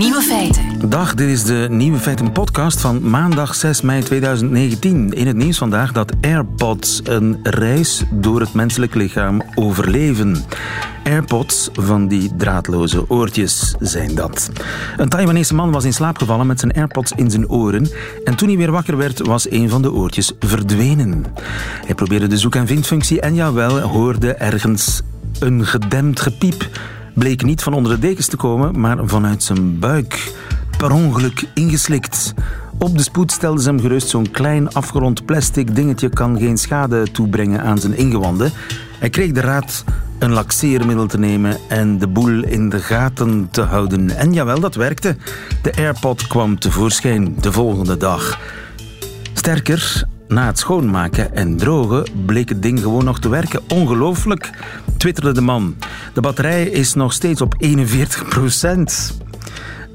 Nieuwe feiten. Dag, dit is de Nieuwe Feiten podcast van maandag 6 mei 2019. In het nieuws vandaag dat AirPods een reis door het menselijk lichaam overleven. AirPods van die draadloze oortjes zijn dat. Een Taiwanese man was in slaap gevallen met zijn AirPods in zijn oren en toen hij weer wakker werd was een van de oortjes verdwenen. Hij probeerde de zoek- en vindfunctie en jawel, hoorde ergens een gedempt gepiep bleek niet van onder de dekens te komen, maar vanuit zijn buik. Per ongeluk ingeslikt. Op de spoed stelde ze hem gerust zo'n klein afgerond plastic dingetje kan geen schade toebrengen aan zijn ingewanden. Hij kreeg de raad een laxeermiddel te nemen en de boel in de gaten te houden. En jawel, dat werkte. De AirPod kwam tevoorschijn de volgende dag. Sterker, na het schoonmaken en drogen bleek het ding gewoon nog te werken. Ongelooflijk, twitterde de man. De batterij is nog steeds op 41 procent.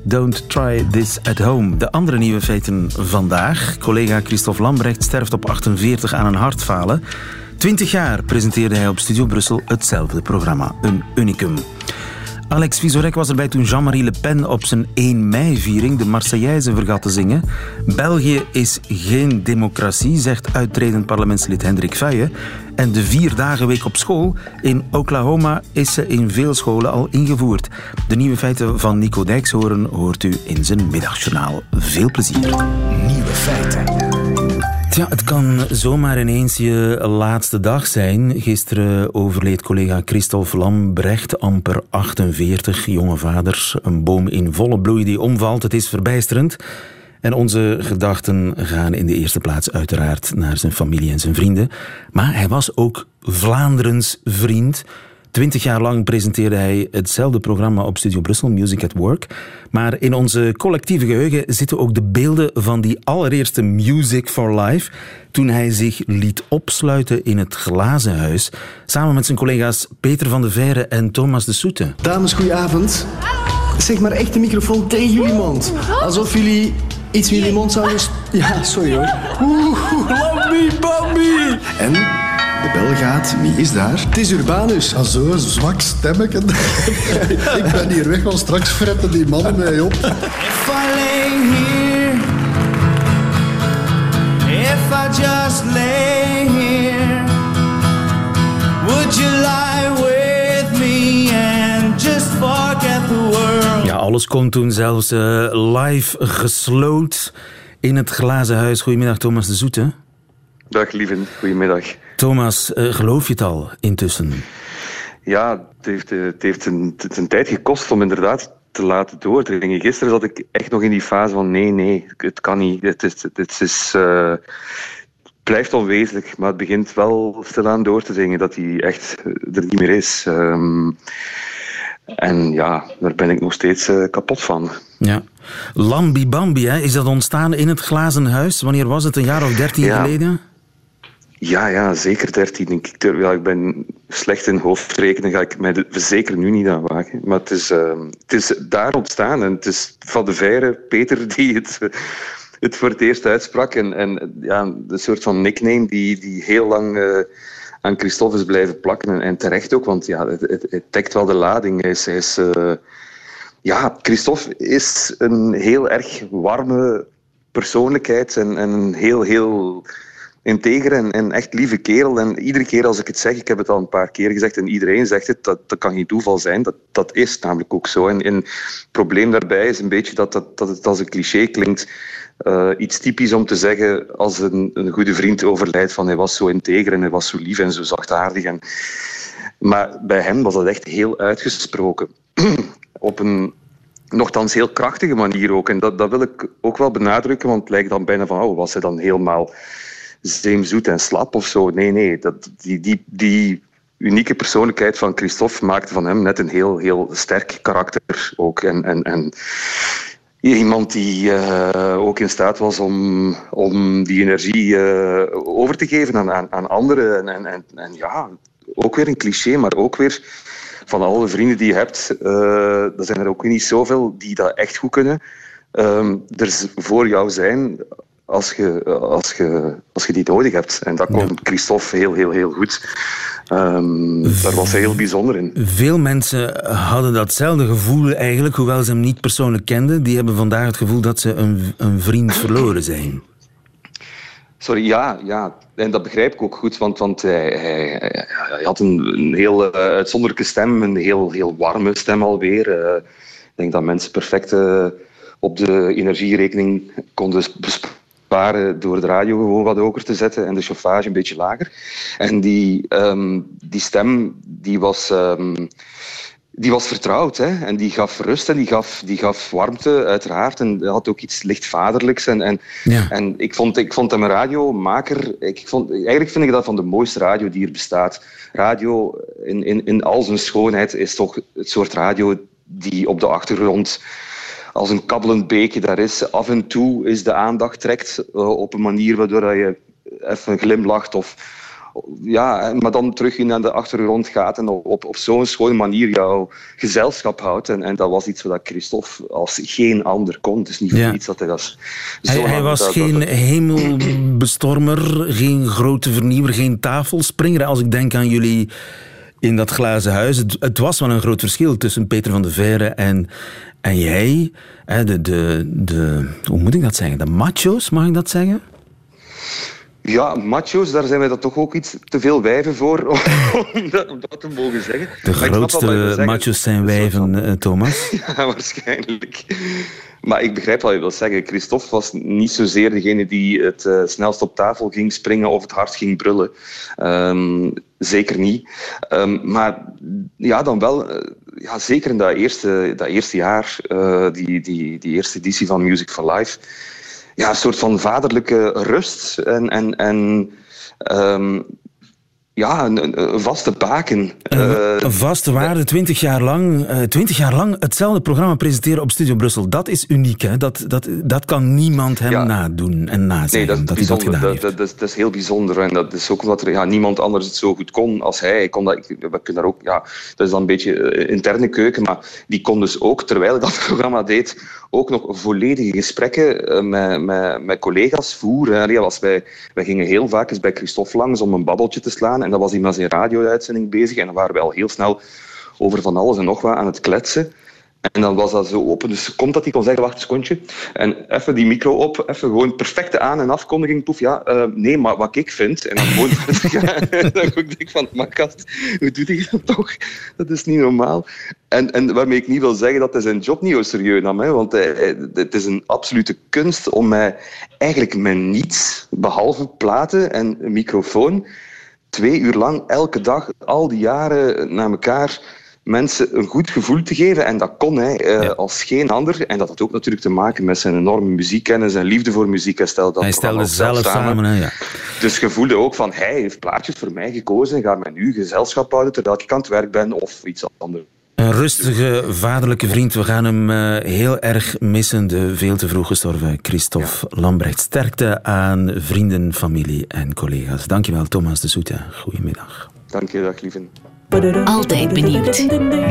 Don't try this at home. De andere nieuwe feiten vandaag. Collega Christophe Lambrecht sterft op 48 aan een hartfalen. 20 jaar presenteerde hij op Studio Brussel hetzelfde programma. Een unicum. Alex Vizorek was erbij toen Jean-Marie Le Pen op zijn 1 mei-viering de Marseillaise vergat te zingen. België is geen democratie, zegt uitredend parlementslid Hendrik Vuije. En de vier dagen week op school in Oklahoma is ze in veel scholen al ingevoerd. De nieuwe feiten van Nico Dijkshoorn hoort u in zijn middagjournaal. Veel plezier. Nieuwe feiten. Ja, het kan zomaar ineens je laatste dag zijn. Gisteren overleed collega Christophe Lambrecht, amper 48, jonge vader. Een boom in volle bloei die omvalt. Het is verbijsterend. En onze gedachten gaan in de eerste plaats uiteraard naar zijn familie en zijn vrienden. Maar hij was ook Vlaanderens vriend. Twintig jaar lang presenteerde hij hetzelfde programma op Studio Brussel, Music at Work. Maar in onze collectieve geheugen zitten ook de beelden van die allereerste Music for Life. Toen hij zich liet opsluiten in het glazen huis. Samen met zijn collega's Peter van de Veire en Thomas de Soete. Dames, goedenavond. Zeg maar echt de microfoon tegen jullie mond. Alsof jullie iets in jullie mond zouden... Ja, sorry hoor. Oeh, Bambi. En de bel gaat. Wie is daar? Het is Urbanus. Ah, zo, zwak stemmetje. ik ben hier weg, want straks fretten die mannen mij op. If I lay here, if I just lay here, would you lie with me and just forget the world? Ja, alles kon toen zelfs uh, live gesloot in het glazen huis. Goedemiddag, Thomas de Zoete. Dag, lieven. Goedemiddag. Thomas, uh, geloof je het al intussen? Ja, het heeft, het heeft een, het een tijd gekost om inderdaad te laten doordringen. Gisteren zat ik echt nog in die fase van nee, nee, het kan niet. Het, is, het, is, uh, het blijft onwezenlijk, maar het begint wel stilaan door te dringen dat hij echt er niet meer is. Um, en ja, daar ben ik nog steeds uh, kapot van. Ja. Lambi Bambi, hè? is dat ontstaan in het glazen huis? Wanneer was het? Een jaar of dertien ja. geleden? Ja, ja, zeker dertien. Ik, ja, ik ben slecht in hoofdrekenen, ga ik mij zeker nu niet aan wagen. Maar het is, uh, het is daar ontstaan en het is van de Veire, Peter, die het, het voor het eerst uitsprak. En, en ja, een soort van nickname die, die heel lang uh, aan Christophe is blijven plakken. En, terecht ook, want ja, het, het, het dekt wel de lading. Hij is, hij is uh, ja, Christophe is een heel erg warme persoonlijkheid en, en een heel, heel integer en, echt lieve kerel. En iedere keer als ik het zeg, ik heb het al een paar keer gezegd en iedereen zegt het, dat, dat kan geen toeval zijn. Dat, dat is namelijk ook zo. En, het probleem daarbij is een beetje dat, dat, dat het als een cliché klinkt. Uh, iets typisch om te zeggen als een, een goede vriend overlijdt van hij was zo integer en hij was zo lief en zo zachtaardig. En... Maar bij hem was dat echt heel uitgesproken. Op een nogthans heel krachtige manier ook. En dat, dat wil ik ook wel benadrukken, want het lijkt dan bijna van, oh, was hij dan helemaal zeemzoet en slap of zo. Nee, nee. Dat, die, die, die unieke persoonlijkheid van Christophe maakte van hem net een heel, heel sterk karakter ook. En, en, en iemand die uh, ook in staat was om, om die energie uh, over te geven aan, aan, aan anderen. En, en, en, ja, ook weer een cliché, maar ook weer van alle vrienden die je hebt, uh, er zijn er ook niet zoveel die dat echt goed kunnen. Um, er voor jou zijn als je, als je, als je die nodig hebt. En dat kon Christophe heel, heel, heel goed. Um, daar was hij heel bijzonder in. Veel mensen hadden datzelfde gevoel eigenlijk, hoewel ze hem niet persoonlijk kenden. Die hebben vandaag het gevoel dat ze een, een vriend verloren zijn. Sorry, ja, ja. En dat begrijp ik ook goed, want, want hij, hij, hij had een, een heel uh, uitzonderlijke stem, een heel, heel warme stem alweer. Uh, ik denk dat mensen perfect uh, op de energierekening konden besparen door de radio gewoon wat hoger te zetten en de chauffage een beetje lager. En die, um, die stem die was... Um, die was vertrouwd hè? en die gaf rust en die gaf, die gaf warmte, uiteraard. En had ook iets lichtvaderlijks. En, en, ja. en ik, vond, ik vond hem een radiomaker. Ik vond, eigenlijk vind ik dat van de mooiste radio die er bestaat. Radio in, in, in al zijn schoonheid is toch het soort radio die op de achtergrond als een kabbelend beekje daar is. Af en toe is de aandacht trekt uh, op een manier waardoor je even glimlacht of ja, maar dan terug naar de achtergrond gaat en op, op zo'n schone manier jouw gezelschap houdt. En, en dat was iets wat Christophe als geen ander kon. Het is niet voor Ja. iets dat hij dat... Hij, hij was geen hemelbestormer, geen grote vernieuwer, geen tafelspringer. Als ik denk aan jullie in dat glazen huis. Het, het was wel een groot verschil tussen Peter van de Veire en, en jij. De, de, de, hoe moet ik dat zeggen? De macho's, mag ik dat zeggen? Ja, macho's, daar zijn wij dat toch ook iets te veel wijven voor om dat, om dat te mogen zeggen. De grootste macho's zijn wijven, eh, Thomas. Ja, waarschijnlijk. Maar ik begrijp wat je wilt zeggen. Christophe was niet zozeer degene die het eh, snelst op tafel ging springen of het hard ging brullen. Ehm, zeker niet. Ehm, maar ja, dan wel, eh, ja, zeker in dat eerste, dat eerste jaar, die, die, die eerste editie van Music for Life, ja, een soort van vaderlijke rust en, en, en ehm, ja, een, een- een vaste baken. Eh, Een vaste waarde, twintig jaar lang, eh, 20 jaar lang hetzelfde programma presenteren op Studio Brussel. Dat is uniek, hè? Dat, dat, dat kan niemand hem Ja. nadoen en nazeggen. Nee, dat is, dat dat bijzonder. gedaan Dat, heeft. dat, dat is, dat is heel bijzonder. En dat is ook omdat er ja, niemand anders het zo goed kon als hij. Ik kon dat, ik, we kunnen daar ook, ja, dat is dan een beetje eh, interne keuken, maar die kon dus ook, terwijl hij dat programma deed, ook nog volledige gesprekken eh, met, met, met collega's voeren. Allee, als wij, gingen heel vaak eens bij Christophe langs om een babbeltje te slaan. En dan was met zijn radio-uitzending bezig. En dan waren we al heel snel over van alles en nog wat aan het kletsen. En dan was dat zo open. Dus komt dat hij kon zeggen, wacht een secondje. En even die micro op, even gewoon perfecte aan- en afkondiging. Poef, ja, eh, nee, maar wat ik vind. En dan gewoon en dan denk ik van, maar gast, hoe doet hij dat toch? Dat is niet normaal. En, en waarmee ik niet wil zeggen dat hij zijn job niet zo serieus nam. Hè, want hij- het is een absolute kunst om mij eigenlijk met niets, behalve platen en een microfoon, twee uur lang, elke dag, al die jaren na elkaar mensen een goed gevoel te geven. En dat kon hij eh, Ja. als geen ander. En dat had ook natuurlijk te maken met zijn enorme muziekkennis en liefde voor muziek. Hij stelde, dat Hij stelde zelf samen, hè, ja. Dus je voelde ook van, hij heeft plaatjes voor mij gekozen en gaat mij nu gezelschap houden terwijl ik aan het werk ben of iets anders. Een rustige, vaderlijke vriend. We gaan hem eh, heel erg missen. De veel te vroeg gestorven Christophe Lambrecht. Sterkte aan vrienden, familie en collega's. Dankjewel, Thomas de Soete. Goedemiddag. Dank je, dag lieve. Altijd benieuwd.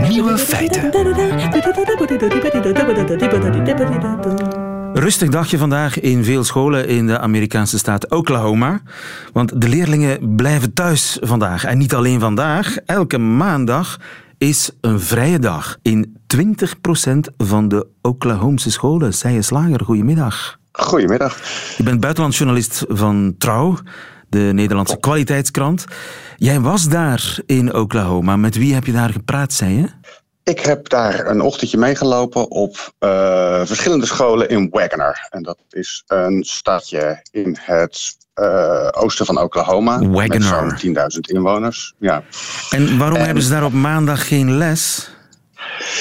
Nieuwe feiten. Rustig dagje vandaag in veel scholen in de Amerikaanse staat Oklahoma. Want de leerlingen blijven thuis vandaag. En niet alleen vandaag. Elke maandag is een vrije dag in 20% van de Oklahomse scholen. Zij Slager, goedemiddag. Goedemiddag. Je bent buitenlandjournalist van Trouw, de Nederlandse kwaliteitskrant. Jij was daar in Oklahoma. Met wie heb je daar gepraat, zei je? Ik heb daar een ochtendje meegelopen op eh, verschillende scholen in Wagoner. En dat is een stadje in het eh, oosten van Oklahoma. Wagoner. Met zo'n 10.000 inwoners. Ja. En waarom En- hebben ze daar op maandag geen les?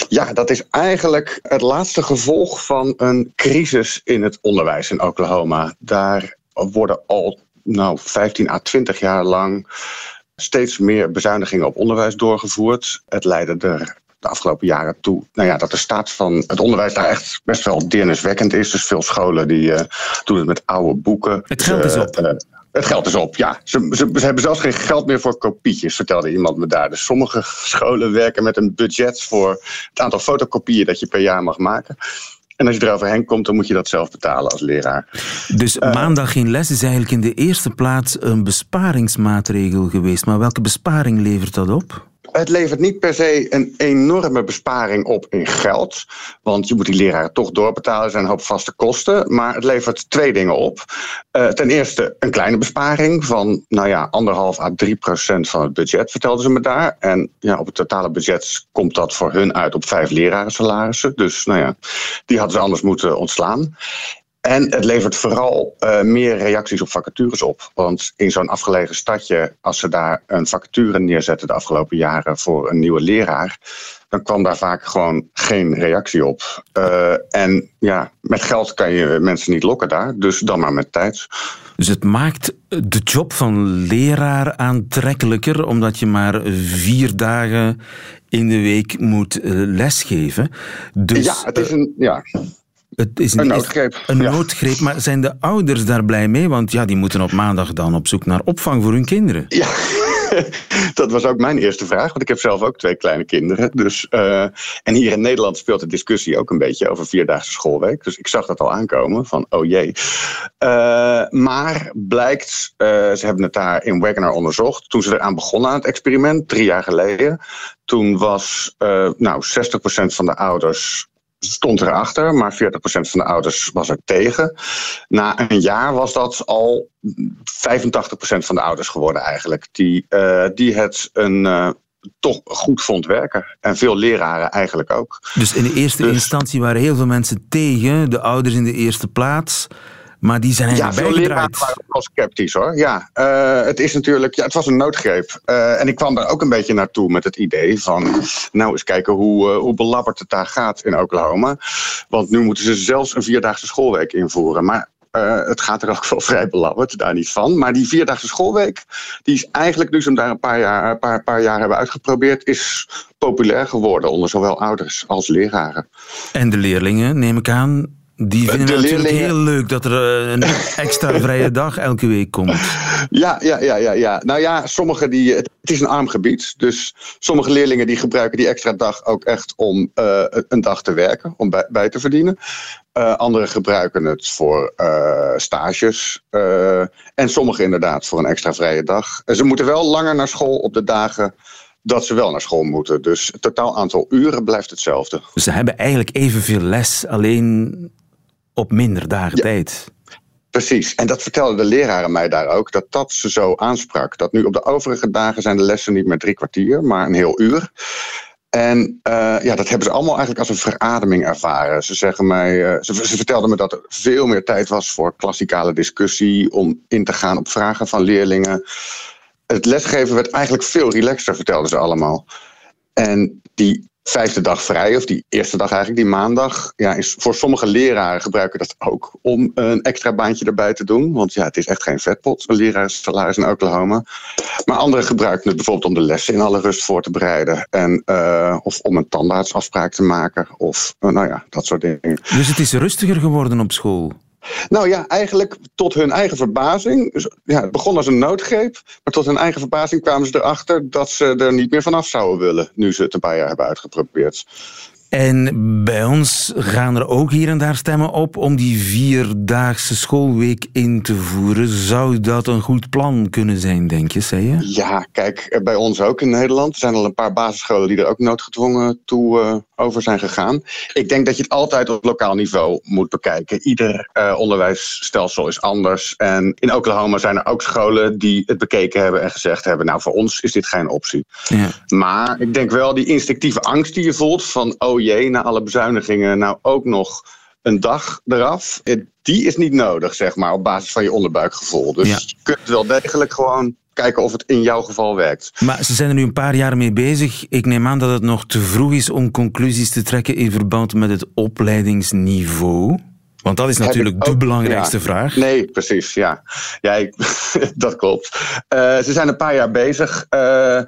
ja, dat is eigenlijk het laatste gevolg van een crisis in het onderwijs in Oklahoma. Daar worden al nou, 15 à 20 jaar lang steeds meer bezuinigingen op onderwijs doorgevoerd. Het leidde er de afgelopen jaren toe nou ja, dat de staat van het onderwijs daar echt best wel deerniswekkend is. Dus veel scholen die eh, doen het met oude boeken. Het geld is op. eh, het geld is op, ja. Ze, ze, ze hebben zelfs geen geld meer voor kopietjes, vertelde iemand me daar. Dus sommige scholen werken met een budget voor het aantal fotokopieën dat je per jaar mag maken. En als je eroverheen komt, dan moet je dat zelf betalen als leraar. Dus maandag geen les is eigenlijk in de eerste plaats een besparingsmaatregel geweest. Maar welke besparing levert dat op? Het levert niet per se een enorme besparing op in geld. Want je moet die leraren toch doorbetalen. Zijn een hoop vaste kosten. Maar het levert twee dingen op. Uh, ten eerste een kleine besparing van nou ja, anderhalf à 3 procent van het budget, vertelden ze me daar. En ja, op het totale budget komt dat voor hun uit op vijf lerarensalarissen. Dus nou ja, die hadden ze anders moeten ontslaan. En het levert vooral uh, meer reacties op vacatures op. Want in zo'n afgelegen stadje, als ze daar een vacature neerzetten de afgelopen jaren voor een nieuwe leraar, dan kwam daar vaak gewoon geen reactie op. Uh, en ja, met geld kan je mensen niet lokken daar, dus dan maar met tijd. Dus het maakt de job van leraar aantrekkelijker, omdat je maar vier dagen in de week moet uh, lesgeven. Dus, ja, het is een. Ja. Het is een, noodgreep. Een ja. noodgreep, maar zijn de ouders daar blij mee? Want ja, die moeten op maandag dan op zoek naar opvang voor hun kinderen. Ja, dat was ook mijn eerste vraag, want ik heb zelf ook twee kleine kinderen. Dus, uh, en hier in Nederland speelt de discussie ook een beetje over vierdaagse schoolweek. Dus ik zag dat al aankomen, van oh jee. Uh, maar blijkt, uh, ze hebben het daar in Wagoner onderzocht, toen ze eraan begonnen aan het experiment, drie jaar geleden. Toen was nou, 60% van de ouders stond erachter, maar 40% van de ouders was er tegen. Na een jaar was dat al 85% van de ouders geworden eigenlijk, die, uh, die het een, uh, toch goed vond werken. En veel leraren eigenlijk ook. Dus in de eerste dus, instantie waren heel veel mensen tegen, de ouders in de eerste plaats. Maar die zijn ja, veel leraren waren wel sceptisch hoor. Ja, uh, het is natuurlijk, ja, het was een noodgreep. Uh, en ik kwam daar ook een beetje naartoe met het idee van, nou eens kijken hoe, uh, hoe belabberd het daar gaat in Oklahoma. Want nu moeten ze zelfs een vierdaagse schoolweek invoeren. Maar uh, het gaat er ook wel vrij belabberd, daar niet van. Maar die vierdaagse schoolweek, die is eigenlijk nu ze hem daar een paar jaar, een paar, paar jaar hebben uitgeprobeerd, is populair geworden onder zowel ouders als leraren. En de leerlingen, neem ik aan, die vinden het natuurlijk heel leuk dat er een extra vrije dag elke week komt. Ja, ja, ja, ja, ja. Nou ja, sommige die. Het is een arm gebied. Dus sommige leerlingen die gebruiken die extra dag ook echt om uh, een dag te werken, om bij, bij te verdienen. Uh, anderen gebruiken het voor uh, stages. en sommigen inderdaad voor een extra vrije dag. En ze moeten wel langer naar school op de dagen dat ze wel naar school moeten. Dus het totaal aantal uren blijft hetzelfde. Ze hebben eigenlijk evenveel les, alleen op minder dagen ja. tijd. Precies, en dat vertelden de leraren mij daar ook, dat dat ze zo aansprak. Dat nu op de overige dagen zijn de lessen niet meer drie kwartier, maar een heel uur. En uh, ja, dat hebben ze allemaal eigenlijk als een verademing ervaren. Ze, zeggen mij, uh, ze, ze vertelden me dat er veel meer tijd was voor klassikale discussie, om in te gaan op vragen van leerlingen. Het lesgeven werd eigenlijk veel relaxter, vertelden ze allemaal. En die vijfde dag vrij, of die eerste dag eigenlijk, die maandag, ja, is voor sommige leraren gebruiken dat ook om een extra baantje erbij te doen. Want ja, het is echt geen vetpot, een leraarsalaris in Oklahoma. Maar anderen gebruiken het bijvoorbeeld om de lessen in alle rust voor te bereiden. En, uh, of om een tandartsafspraak te maken, of uh, nou ja, dat soort dingen. Dus het is rustiger geworden op school? Nou ja, eigenlijk tot hun eigen verbazing. Ja, het begon als een noodgreep. Maar tot hun eigen verbazing kwamen ze erachter dat ze er niet meer vanaf zouden willen. Nu ze het een paar jaar hebben uitgeprobeerd. En bij ons gaan er ook hier en daar stemmen op om die vierdaagse schoolweek in te voeren. Zou dat een goed plan kunnen zijn, denk je, zei je? Ja, kijk, bij ons ook in Nederland. Er zijn al een paar basisscholen die er ook noodgedwongen toe uh, over zijn gegaan. Ik denk dat je het altijd op lokaal niveau moet bekijken. Ieder uh, onderwijsstelsel is anders. En in Oklahoma zijn er ook scholen die het bekeken hebben en gezegd hebben... nou, voor ons is dit geen optie. Ja. Maar ik denk wel die instinctieve angst die je voelt van... oh na alle bezuinigingen nou ook nog een dag eraf. Die is niet nodig, zeg maar, op basis van je onderbuikgevoel. Dus ja. je kunt wel degelijk gewoon kijken of het in jouw geval werkt. Maar ze zijn er nu een paar jaar mee bezig. Ik neem aan dat het nog te vroeg is om conclusies te trekken in verband met het opleidingsniveau. Want dat is natuurlijk ook, de belangrijkste ja. vraag. Nee, precies, ja. ja ik, dat klopt. Uh, ze zijn een paar jaar bezig. Uh,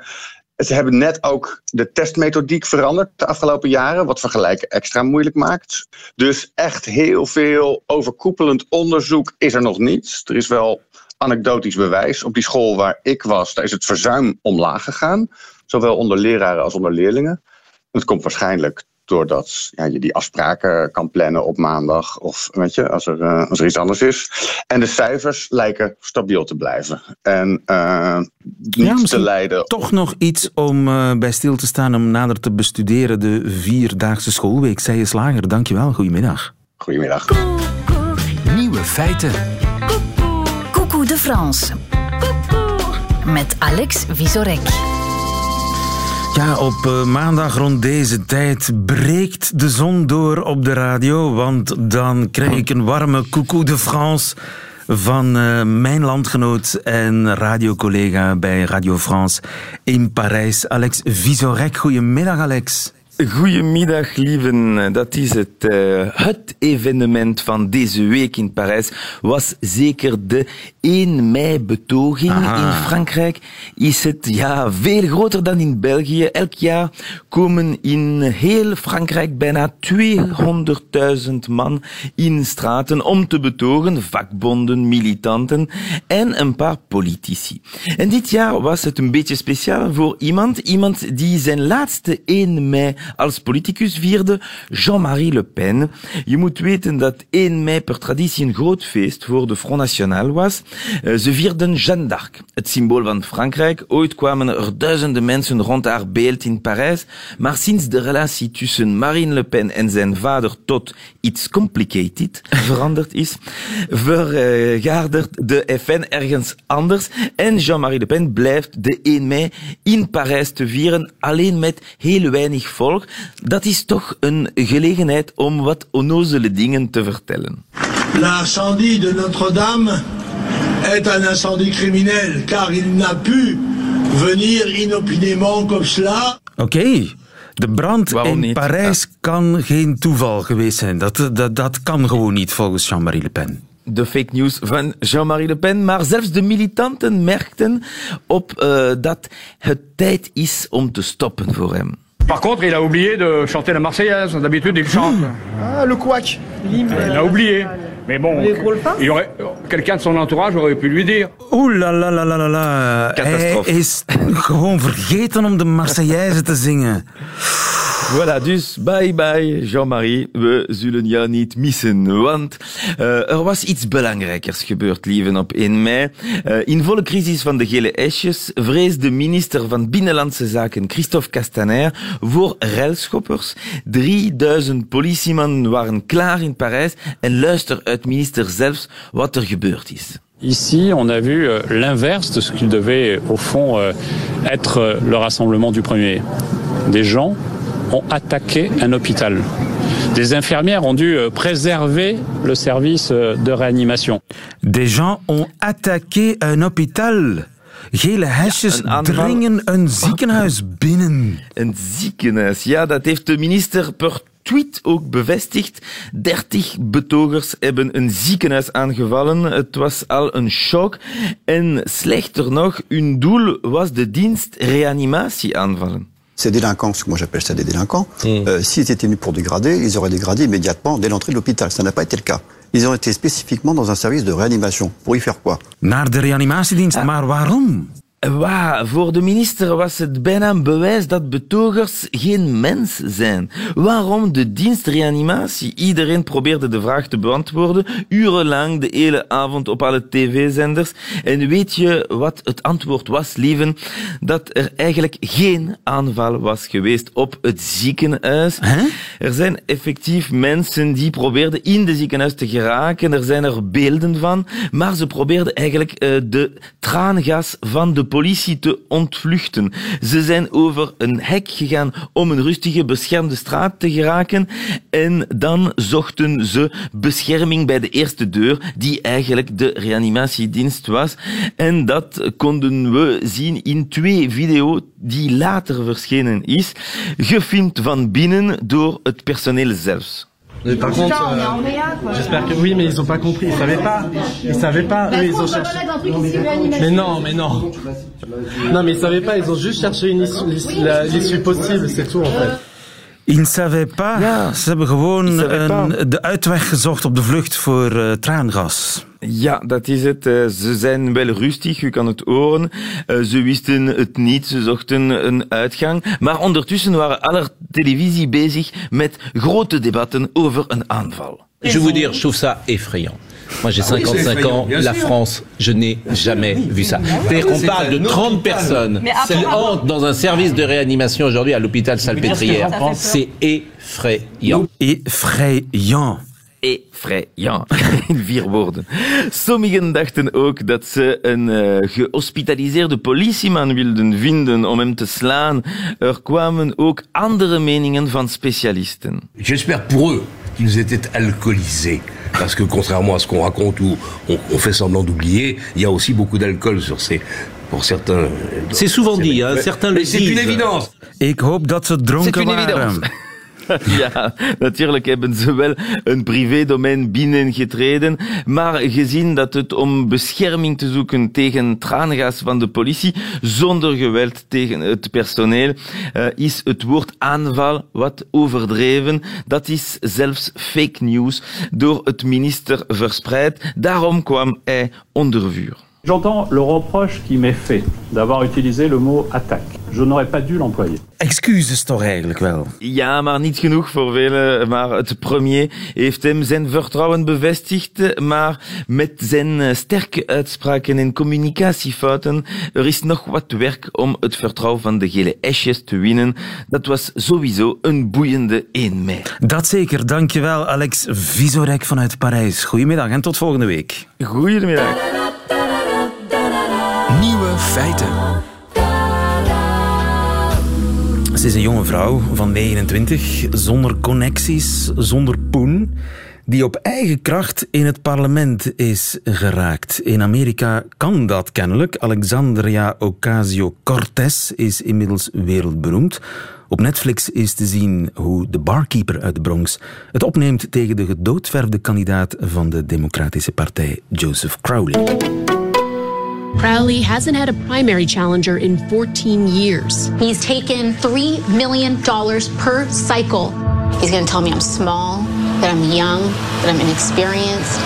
ze hebben net ook de testmethodiek veranderd de afgelopen jaren, wat vergelijken extra moeilijk maakt. Dus echt heel veel overkoepelend onderzoek is er nog niet. Er is wel anekdotisch bewijs. Op die school waar ik was, daar is het verzuim omlaag gegaan. Zowel onder leraren als onder leerlingen. Het komt waarschijnlijk doordat ja, je die afspraken kan plannen op maandag of weet je, als er, uh, als er iets anders is. En de cijfers lijken stabiel te blijven. En uh, niet Ja, te misschien leiden. Toch nog iets om eh, bij stil te staan, om nader te bestuderen. De vierdaagse schoolweek. Zij je slager, dankjewel. Goedemiddag. Goedemiddag. Nieuwe feiten. Coucou de France. Met Alex Visorek. Ja, op eh, maandag rond deze tijd breekt de zon door op de radio, want dan krijg ik een warme coucou de France van eh, mijn landgenoot en radiocollega bij Radio France in Parijs, Alex Visorek. Goedemiddag, Alex. Goedemiddag, lieven. Dat is het. eh, het evenement van deze week in Parijs was zeker de 1 mei-betoging. In Frankrijk is het ja, veel groter dan in België. Elk jaar komen in heel Frankrijk bijna 200.000 man in straten om te betogen, vakbonden, militanten en een paar politici. En dit jaar was het een beetje speciaal voor iemand, iemand die zijn laatste 1 mei als politicus vierde, Jean-Marie Le Pen. Je moet weten dat 1 mei per traditie een groot feest voor de Front National was. Eh, Ze vierden Jeanne d'Arc, het symbool van Frankrijk. Ooit kwamen er duizenden mensen rond haar beeld in Parijs, maar sinds de relatie tussen Marine Le Pen en zijn vader tot iets complicated veranderd is, vergadert de FN ergens anders en Jean-Marie Le Pen blijft de 1 mei in Parijs te vieren, alleen met heel weinig volk. Dat is toch een gelegenheid om wat onnozele dingen te vertellen. L'incendie de Notre-Dame est un incendie criminel, car il n'a pu venir inopinément comme cela. Oké. De brand Waarom in niet? Parijs kan geen toeval geweest zijn. Dat, dat, dat kan gewoon niet, volgens Jean-Marie Le Pen. de fake news van Jean-Marie Le Pen, maar zelfs de militanten merkten op uh, dat het tijd is om te stoppen voor hem. Par contre, il a oublié de chanter la Marseillaise. D'habitude, il chante. Ah, le couac. Il a oublié. Mais bon, il aurait, quelqu'un de son entourage aurait pu lui dire. Oeh la la la la la la. Hij is gewoon vergeten om de Marseillaise te zingen? Voilà, dus bye bye Jean-Marie, we zullen jou niet missen, want uh, er was iets belangrijkers gebeurd, lieven, op 1 mei. Uh, in volle crisis van de gele esjes vreest de minister van Binnenlandse Zaken, Christophe Castaner, voor ruilschoppers. 3000 politiemannen waren klaar in Parijs en luister uit minister zelfs wat er gebeurd is. Ici, on a vu euh, l'inverse de ce qu'il devait, au fond, euh, être euh, le rassemblement du 1er. Des gens ont attaqué un hôpital. Des infirmières ont dû euh, préserver le service euh, de réanimation. Des gens ont attaqué un hôpital. Gele hesjes aanval. dringen een ziekenhuis binnen. Een ziekenhuis, ja, dat heeft de minister per tweet ook bevestigd. 30 betogers hebben een ziekenhuis aangevallen. Het was al een shock. En slechter nog, hun doel was de dienst reanimatie aanvallen. Ces délinquants, parce que moi j'appelle ça des délinquants, euh, s'ils étaient venus pour dégrader, ils auraient dégradé immédiatement dès l'entrée de l'hôpital. Ça n'a pas été le cas. Ils ont été spécifiquement dans un service de réanimation. Pour y faire quoi? Naar de reanimatiedienst. Maar waarom? Waar, voor de minister was het bijna een bewijs dat betogers geen mens zijn. Waarom de dienst reanimatie? Iedereen probeerde de vraag te beantwoorden, urenlang de hele avond op alle tv-zenders. En weet je wat het antwoord was, lieven? Dat er eigenlijk geen aanval was geweest op het ziekenhuis. Er zijn effectief mensen die probeerden in de ziekenhuis te geraken. Er zijn er beelden van. Maar ze probeerden eigenlijk uh, de traangas van de politie te ontvluchten. Ze zijn over een hek gegaan om een rustige, beschermde straat te geraken. En dan zochten ze bescherming bij de eerste deur, die eigenlijk de reanimatiedienst was. En dat konden we zien in twee video's die later verschenen is, gefilmd van binnen door het personeel zelfs. Mais par contre, euh, j'espère que oui, mais ils ont pas compris, ils savaient pas, ils savaient pas, eux ils ont cherché. Mais non, mais non, non mais ils savaient pas, ils ont juste cherché une issue, l'issue possible, c'est tout en fait. Ils ne savaient pas. Ja. Ze hebben gewoon een- de uitweg gezocht op de vlucht voor eh, traangas. Ja, dat is het. Eh, Ze zijn wel rustig, u kan het horen. Eh, Ze wisten het niet, ze zochten een uitgang. Maar ondertussen waren alle televisie bezig met grote debatten over een aanval. Je vous dire, je trouve ça effrayant. Moi j'ai Ah oui, c'est 55 effrayant, ans, la sûr. France, je n'ai jamais vu ça. C'est-à-dire qu'on parle de un 30 hôpital. personnes Mais qui entrent dans un service de réanimation aujourd'hui à l'hôpital Salpêtrière. C'est effrayant. Effrayant. Effrayant. In vier woorden. Sommigen dachten ook dat ze een eh, gehospitaliseerde politieman wilden vinden om hem te slaan. Er kwamen ook andere meningen van specialisten. J'espère pour eux qu'ils étaient alcoolisés. Parce que contrairement à ce qu'on raconte ou on, on fait semblant d'oublier, il y a aussi beaucoup d'alcool sur ces... Pour certains. euh, C'est souvent dit, hein, certains le Mais c'est une disent. évidence. Ik hoop dat ze dronken waren. Ja, natuurlijk hebben ze wel een privédomein binnengetreden, maar gezien dat het om bescherming te zoeken tegen traangas van de politie, zonder geweld tegen het personeel, eh, is het woord aanval wat overdreven. Dat is zelfs fake news door het minister verspreid. Daarom kwam hij onder vuur. J'entends le reproche qui m'est fait d'avoir utilisé le mot attaque. Je n'aurais pas dû l'employer. Excuses toch eigenlijk wel. Ja, maar niet genoeg voor velen. Maar het premier heeft hem zijn vertrouwen bevestigd. Maar met zijn eh, sterke uitspraken en communicatiefouten, er is nog wat werk om het vertrouwen van de gele esjes te winnen. Dat was sowieso een boeiende 1 mei. Dat zeker. Dankjewel, Alex Visorek vanuit Parijs. Goedemiddag en tot volgende week. Goedemiddag. Nieuwe feiten. Ze is een jonge vrouw van 29, zonder connecties, zonder poen, die op eigen kracht in het parlement is geraakt. In Amerika kan dat kennelijk. Alexandria Ocasio-Cortez is inmiddels wereldberoemd. Op Netflix is te zien hoe de barkeeper uit de Bronx het opneemt tegen de gedoodverfde kandidaat van de Democratische Partij, Joseph Crowley. Crowley hasn't had a primary challenger in 14 years. He's taken $3 million per cycle. He's going to tell me I'm small, that I'm young, that I'm inexperienced.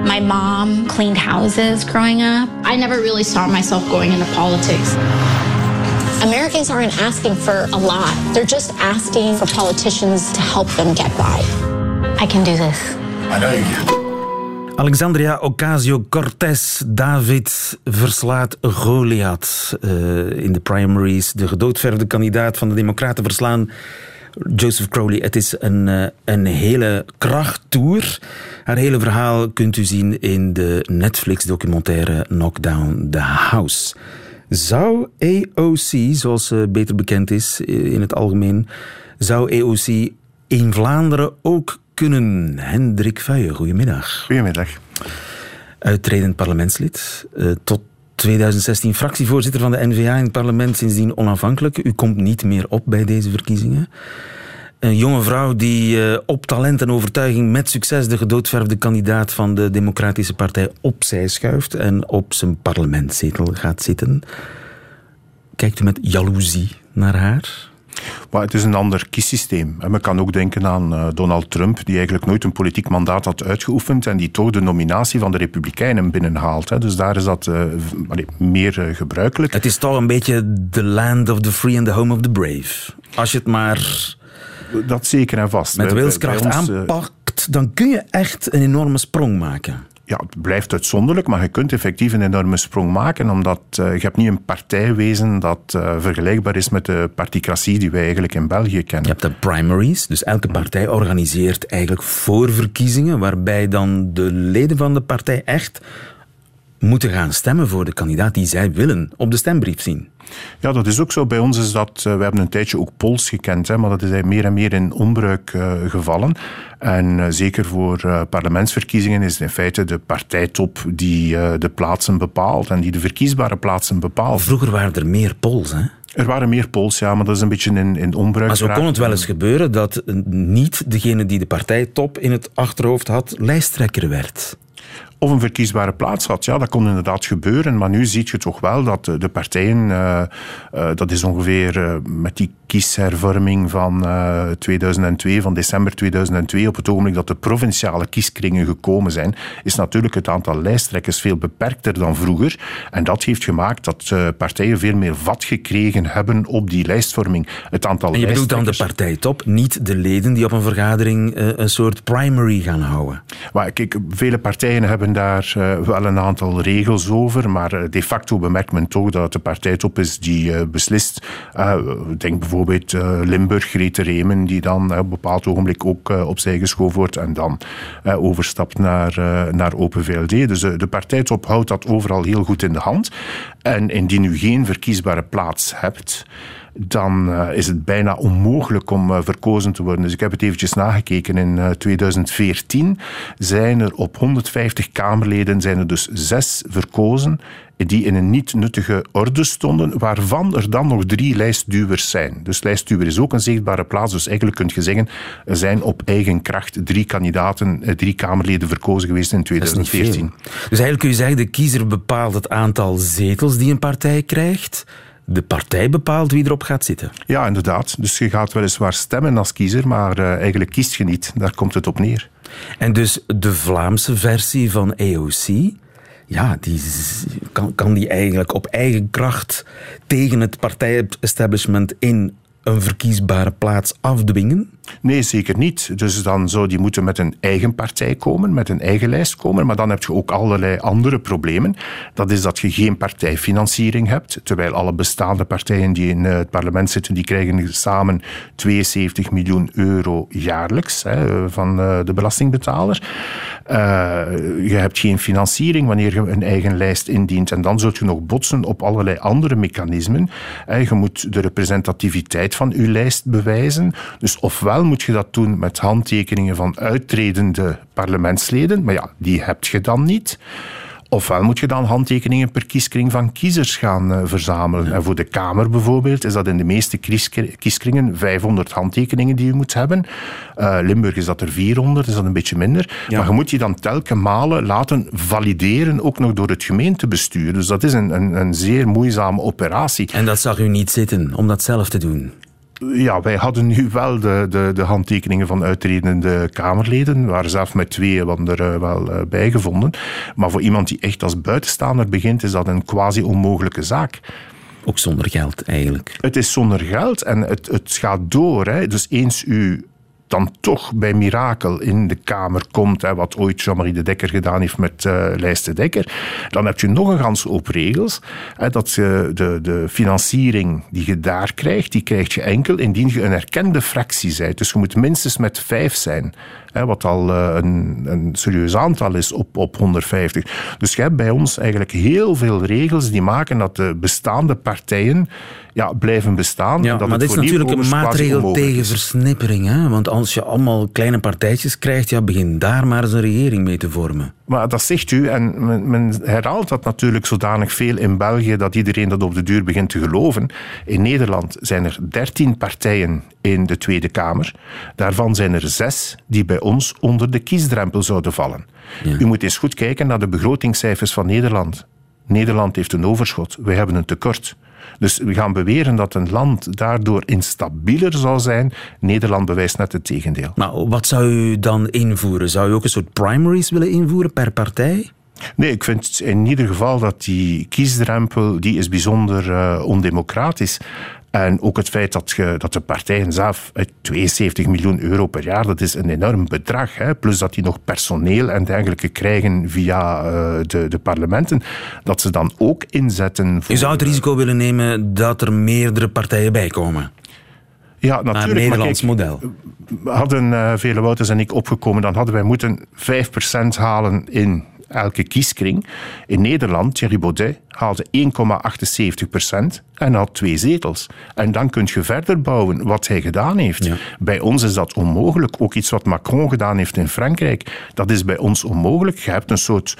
My mom cleaned houses growing up. I never really saw myself going into politics. Americans aren't asking for a lot. They're just asking for politicians to help them get by. I can do this. Alexandria Ocasio-Cortez, David verslaat Goliath eh, in de primaries. De gedoodverfde kandidaat van de Democraten verslaan Joseph Crowley. Het is een, eh, een hele krachttour. Haar hele verhaal kunt u zien in de Netflix-documentaire Knockdown the House. Zou AOC, zoals ze beter bekend is eh, in het algemeen, zou AOC in Vlaanderen ook kunnen? Hendrik Vuijen, goedemiddag. Goedemiddag. Uitredend parlementslid. eh, tot 2016 fractievoorzitter van de N-VA in het parlement, sindsdien onafhankelijk. U komt niet meer op bij deze verkiezingen. Een jonge vrouw die eh, op talent en overtuiging met succes de gedoodverfde kandidaat van de Democratische Partij opzij schuift en op zijn parlementszetel gaat zitten. Kijkt u met jaloezie naar haar? Maar het is een ander kiessysteem. En men kan ook denken aan eh, Donald Trump, die eigenlijk nooit een politiek mandaat had uitgeoefend en die toch de nominatie van de Republikeinen binnenhaalt. Dus daar is dat eh, meer eh, gebruikelijk. Het is toch een beetje the land of the free and the home of the brave. Als je het maar Dat zeker en vast. met wilskracht aanpakt, dan kun je echt een enorme sprong maken. Ja, het blijft uitzonderlijk, maar je kunt effectief een enorme sprong maken, omdat eh, je hebt niet een partijwezen dat eh, vergelijkbaar is met de particratie die wij eigenlijk in België kennen. Je hebt de primaries, dus elke partij organiseert eigenlijk voorverkiezingen, waarbij dan de leden van de partij echt moeten gaan stemmen voor de kandidaat die zij willen op de stembrief zien. Ja, dat is ook zo. Bij ons is dat, eh, we hebben een tijdje ook Pols gekend, hè, maar dat is meer en meer in onbruik eh, gevallen. En eh, zeker voor parlementsverkiezingen is het in feite de partijtop die de plaatsen bepaalt en die de verkiesbare plaatsen bepaalt. Vroeger waren er meer Pols, hè? Er waren meer Pols, ja, maar dat is een beetje in, in onbruik. Maar zo kon het wel eens gebeuren dat niet degene die de partijtop in het achterhoofd had, lijsttrekker werd. Of een verkiesbare plaats had. Ja, dat kon inderdaad gebeuren, maar nu zie je toch wel dat de, de partijen, uh, uh, dat is ongeveer uh, met die kieshervorming van 2002, van december 2002, op het ogenblik dat de provinciale kieskringen gekomen zijn, is natuurlijk het aantal lijsttrekkers veel beperkter dan vroeger. En dat heeft gemaakt dat partijen veel meer vat gekregen hebben op die lijstvorming. Het aantal en je bedoelt dan de partijtop, niet de leden die op een vergadering een soort primary gaan houden? Maar kijk, vele partijen hebben daar uh, wel een aantal regels over, maar uh, de facto bemerkt men toch dat het de partijtop is die uh, beslist. denk bijvoorbeeld Limburg, Grete Remen, die dan op een bepaald ogenblik ook opzij geschoven wordt en dan overstapt naar, naar Open VLD. Dus de partijtop houdt dat overal heel goed in de hand. En indien u geen verkiesbare plaats hebt, dan uh, is het bijna onmogelijk om uh, verkozen te worden. Dus ik heb het eventjes nagekeken. In uh, 2014 zijn er op 150 Kamerleden zijn er dus zes verkozen die in een niet nuttige orde stonden, waarvan er dan nog drie lijstduwers zijn. Dus lijstduwer is ook een zichtbare plaats. Dus eigenlijk kun je zeggen, er zijn op eigen kracht drie kandidaten, eh, drie Kamerleden verkozen geweest in 2014. Dus eigenlijk kun je zeggen, de kiezer bepaalt het aantal zetels die een partij krijgt de partij bepaalt wie erop gaat zitten. Ja, inderdaad. Dus je gaat weliswaar stemmen als kiezer, maar uh, eigenlijk kiest je niet. Daar komt het op neer. En dus de Vlaamse versie van AOC, ja, die kan, kan die eigenlijk op eigen kracht tegen het partijestablishment in een verkiesbare plaats afdwingen? Nee, zeker niet. Dus dan zou die moeten met een eigen partij komen, met een eigen lijst komen. Maar dan heb je ook allerlei andere problemen. Dat is dat je geen partijfinanciering hebt, terwijl alle bestaande partijen die in het parlement zitten, die krijgen samen 72 miljoen euro jaarlijks hè, van eh, de belastingbetaler. Je hebt geen financiering wanneer je een eigen lijst indient. En dan zult je nog botsen op allerlei andere mechanismen. Je moet de representativiteit van je lijst bewijzen. Dus ofwel moet je dat doen met handtekeningen van uittredende parlementsleden, maar ja, die heb je dan niet. Ofwel moet je dan handtekeningen per kieskring van kiezers gaan uh, verzamelen. En voor de Kamer bijvoorbeeld is dat in de meeste kieskringen 500 handtekeningen die je moet hebben. Uh, Limburg is dat er 400, is dat een beetje minder. Ja. Maar je moet die dan telkens malen laten valideren, ook nog door het gemeentebestuur. Dus dat is een, een, een zeer moeizame operatie. En dat zag u niet zitten om dat zelf te doen? Ja, wij hadden nu wel de, de, de handtekeningen van uitredende Kamerleden. We waren zelf met twee er uh, wel uh, bij gevonden. Maar voor iemand die echt als buitenstaander begint, is dat een quasi onmogelijke zaak. Ook zonder geld eigenlijk. Het is zonder geld en het, het gaat door. Hè. Dus eens u dan toch bij mirakel in de Kamer komt, hè, wat ooit Jean-Marie de Dekker gedaan heeft met uh, Lijst de Dekker, dan heb je nog een gans op regels. Hè, dat je de, de financiering die je daar krijgt, die krijg je enkel indien je een erkende fractie bent. Dus je moet minstens met vijf zijn wat al eh, een, een serieus aantal is op, op 150. Dus je hebt bij ons eigenlijk heel veel regels die maken dat de bestaande partijen ja, blijven bestaan. Ja, dat maar dit is natuurlijk een maatregel tegen versnippering. Hè? Want als je allemaal kleine partijtjes krijgt, ja, begin daar maar eens een regering mee te vormen. Maar dat zegt u, en men, men, herhaalt dat natuurlijk zodanig veel in België dat iedereen dat op de duur begint te geloven. In Nederland zijn er dertien partijen in de Tweede Kamer. Daarvan zijn er zes die bij ons onder de kiesdrempel zouden vallen. Ja. U moet eens goed kijken naar de begrotingscijfers van Nederland. Nederland heeft een overschot, wij hebben een tekort. Dus we gaan beweren dat een land daardoor instabieler zou zijn. Nederland bewijst net het tegendeel. Maar wat zou u dan invoeren? Zou u ook een soort primaries willen invoeren per partij? Nee, ik vind in ieder geval dat die kiesdrempel die is bijzonder uh, ondemocratisch. En ook het feit dat, je, dat de partijen zelf 72 miljoen euro per jaar, dat is een enorm bedrag. Hè? Plus dat die nog personeel en dergelijke krijgen via uh, de, de parlementen. Dat ze dan ook inzetten. Voor, Je zou het risico willen nemen dat er meerdere partijen bij komen. Ja, natuurlijk. Naar Nederlands kijk, model. Hadden uh, Vele Wouters en ik opgekomen, dan hadden wij moeten 5% halen in elke kieskring. In Nederland, Thierry Baudet haalde 1,78 procent en had twee zetels. En dan kun je verder bouwen wat hij gedaan heeft. Bij ons is dat onmogelijk. Ook iets wat Macron gedaan heeft in Frankrijk, dat is bij ons onmogelijk. Je hebt een soort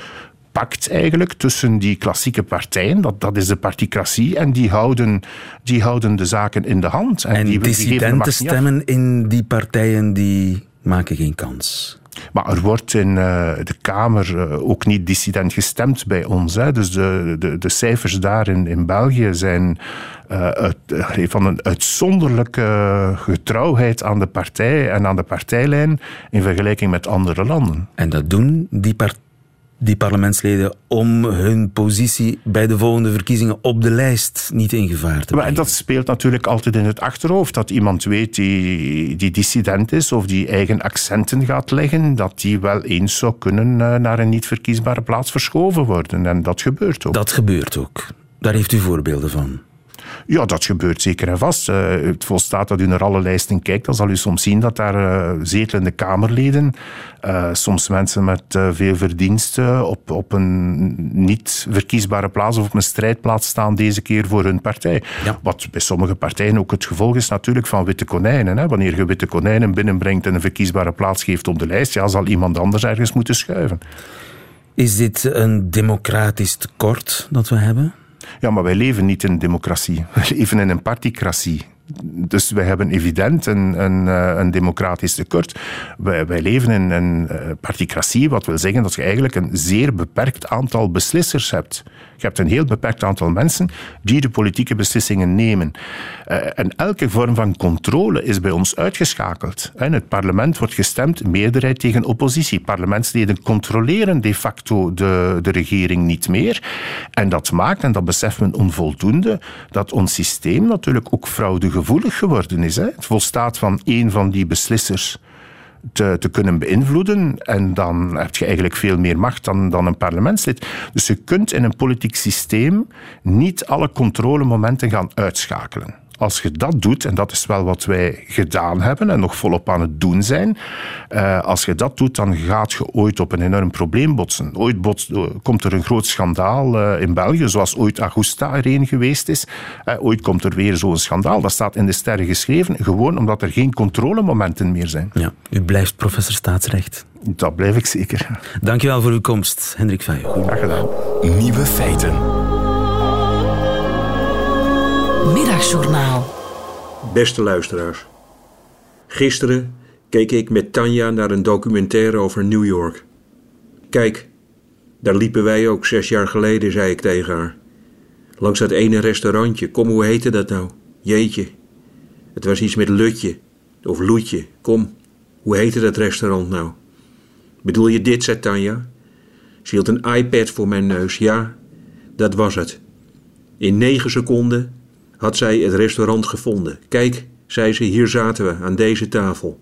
pact eigenlijk tussen die klassieke partijen, dat, dat is de particratie, en die houden, die houden de zaken in de hand. En, en die, dissidenten stemmen in die partijen die maken geen kans. Maar er wordt in uh, de Kamer uh, ook niet dissident gestemd bij ons. Dus de, de, de cijfers daar in, in België zijn uit, van een uitzonderlijke getrouwheid aan de partij en aan de partijlijn in vergelijking met andere landen. En dat doen die partijen die parlementsleden om hun positie bij de volgende verkiezingen op de lijst niet in gevaar te brengen. Maar dat speelt natuurlijk altijd in het achterhoofd. Dat iemand weet die, die dissident is of die eigen accenten gaat leggen, dat die wel eens zou kunnen eh, naar een niet verkiesbare plaats verschoven worden. En dat gebeurt ook. Dat gebeurt ook. Daar heeft u voorbeelden van. Ja, dat gebeurt zeker en vast. Uh, het volstaat dat u naar alle lijsten kijkt, dan zal u soms zien dat daar uh, zetelende Kamerleden, uh, soms mensen met veel verdiensten, op, op een niet verkiesbare plaats of op een strijdplaats staan, deze keer voor hun partij. Ja. Wat bij sommige partijen ook het gevolg is natuurlijk van witte konijnen. Hè. Wanneer je witte konijnen binnenbrengt en een verkiesbare plaats geeft op de lijst, ja, zal iemand anders ergens moeten schuiven. Is dit een democratisch tekort dat we hebben? Ja, maar wij leven niet in een democratie. We leven in een particratie. Dus wij hebben evident een, een, eh, een democratisch tekort. Wij, wij leven in een eh, particratie, wat wil zeggen dat je eigenlijk een zeer beperkt aantal beslissers hebt. Je hebt een heel beperkt aantal mensen die de politieke beslissingen nemen. Uh, en elke vorm van controle is bij ons uitgeschakeld. In het parlement wordt gestemd meerderheid tegen oppositie. Parlementsleden controleren de facto de, de regering niet meer. En dat maakt, en dat beseft men onvoldoende, dat ons systeem natuurlijk ook fraudegevoelig geworden is. Het volstaat van één van die beslissers te, te, kunnen beïnvloeden. En dan heb je eigenlijk veel meer macht dan, dan een parlementslid. Dus je kunt in een politiek systeem niet alle controlemomenten gaan uitschakelen. Als je dat doet, en dat is wel wat wij gedaan hebben en nog volop aan het doen zijn, uh, als je dat doet, dan gaat je ooit op een enorm probleem botsen. Ooit botst, uh, komt er een groot schandaal uh, in België, zoals ooit Augusta er een geweest is. ooit komt er weer zo'n schandaal. Dat staat in de sterren geschreven, gewoon omdat er geen controlemomenten meer zijn. Ja, u blijft professor staatsrecht. Dat blijf ik zeker. Dankjewel voor uw komst, Hendrik Vuijen. Graag gedaan. Nieuwe feiten. Middagjournaal. Beste luisteraars. Gisteren keek ik met Tanja naar een documentaire over New York. Kijk, daar liepen wij ook zes jaar geleden, zei ik tegen haar. Langs dat ene restaurantje. Kom, hoe heette dat nou? Jeetje. Het was iets met Lutje. Of Loetje. Kom, hoe heette dat restaurant nou? Bedoel je dit, zei Tanja? Ze hield een iPad voor mijn neus. Ja, dat was het. In negen seconden had zij het restaurant gevonden. Kijk, zei ze, hier zaten we aan deze tafel.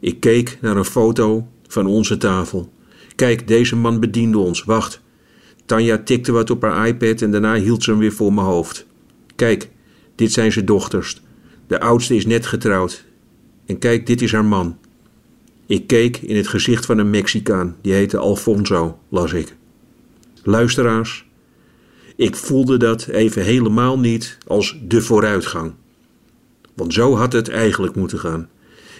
Ik keek naar een foto van onze tafel. Kijk, deze man bediende ons. Wacht. Tanja tikte wat op haar iPad en daarna hield ze hem weer voor mijn hoofd. Kijk, dit zijn zijn dochters. De oudste is net getrouwd. En kijk, dit is haar man. Ik keek in het gezicht van een Mexicaan. Die heette Alfonso, las ik. Luisteraars, ik voelde dat even helemaal niet als de vooruitgang. Want zo had het eigenlijk moeten gaan.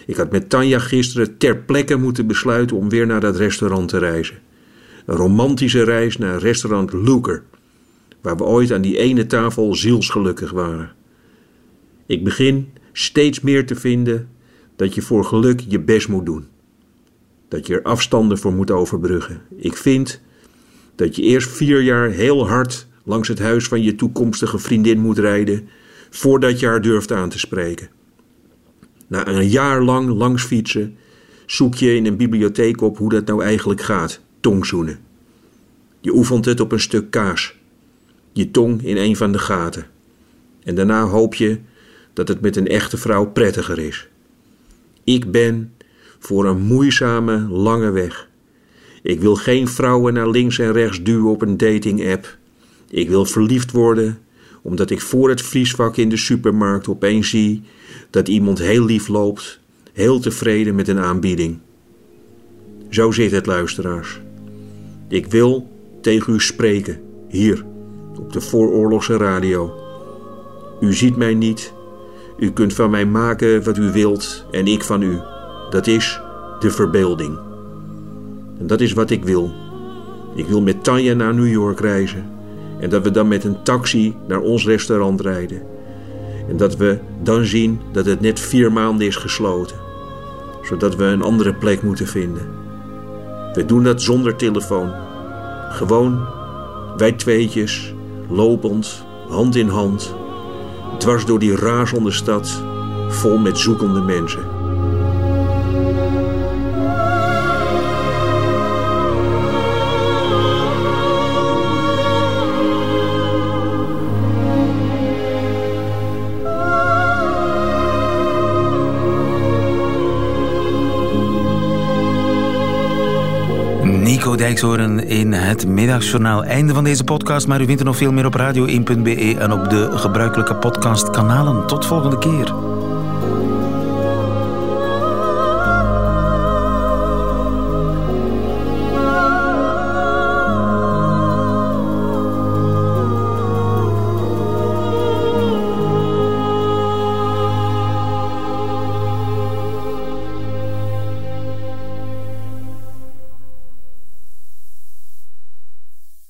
Ik had met Tanja gisteren ter plekke moeten besluiten om weer naar dat restaurant te reizen. Een romantische reis naar restaurant Luker, waar we ooit aan die ene tafel zielsgelukkig waren. Ik begin steeds meer te vinden dat je voor geluk je best moet doen. Dat je er afstanden voor moet overbruggen. Ik vind dat je eerst vier jaar heel hard langs het huis van je toekomstige vriendin moet rijden voordat je haar durft aan te spreken. Na een jaar lang langs fietsen zoek je in een bibliotheek op hoe dat nou eigenlijk gaat, tongzoenen. Je oefent het op een stuk kaas, je tong in een van de gaten. En daarna hoop je dat het met een echte vrouw prettiger is. Ik ben voor een moeizame, lange weg. Ik wil geen vrouwen naar links en rechts duwen op een dating-app. Ik wil verliefd worden, omdat ik voor het vriesvak in de supermarkt opeens zie dat iemand heel lief loopt, heel tevreden met een aanbieding. Zo zit het, luisteraars. Ik wil tegen u spreken, hier, op de vooroorlogse radio. U ziet mij niet, u kunt van mij maken wat u wilt en ik van u. Dat is de verbeelding. En dat is wat ik wil. Ik wil met Tanja naar New York reizen. En dat we dan met een taxi naar ons restaurant rijden. En dat we dan zien dat het net vier maanden is gesloten. Zodat we een andere plek moeten vinden. We doen dat zonder telefoon. Gewoon, wij tweetjes, lopend, hand in hand, dwars door die razende stad, vol met zoekende mensen. Dijkshoorn in het middagjournaal. Einde van deze podcast, maar u vindt er nog veel meer op radio1.be en op de gebruikelijke podcastkanalen. Tot volgende keer.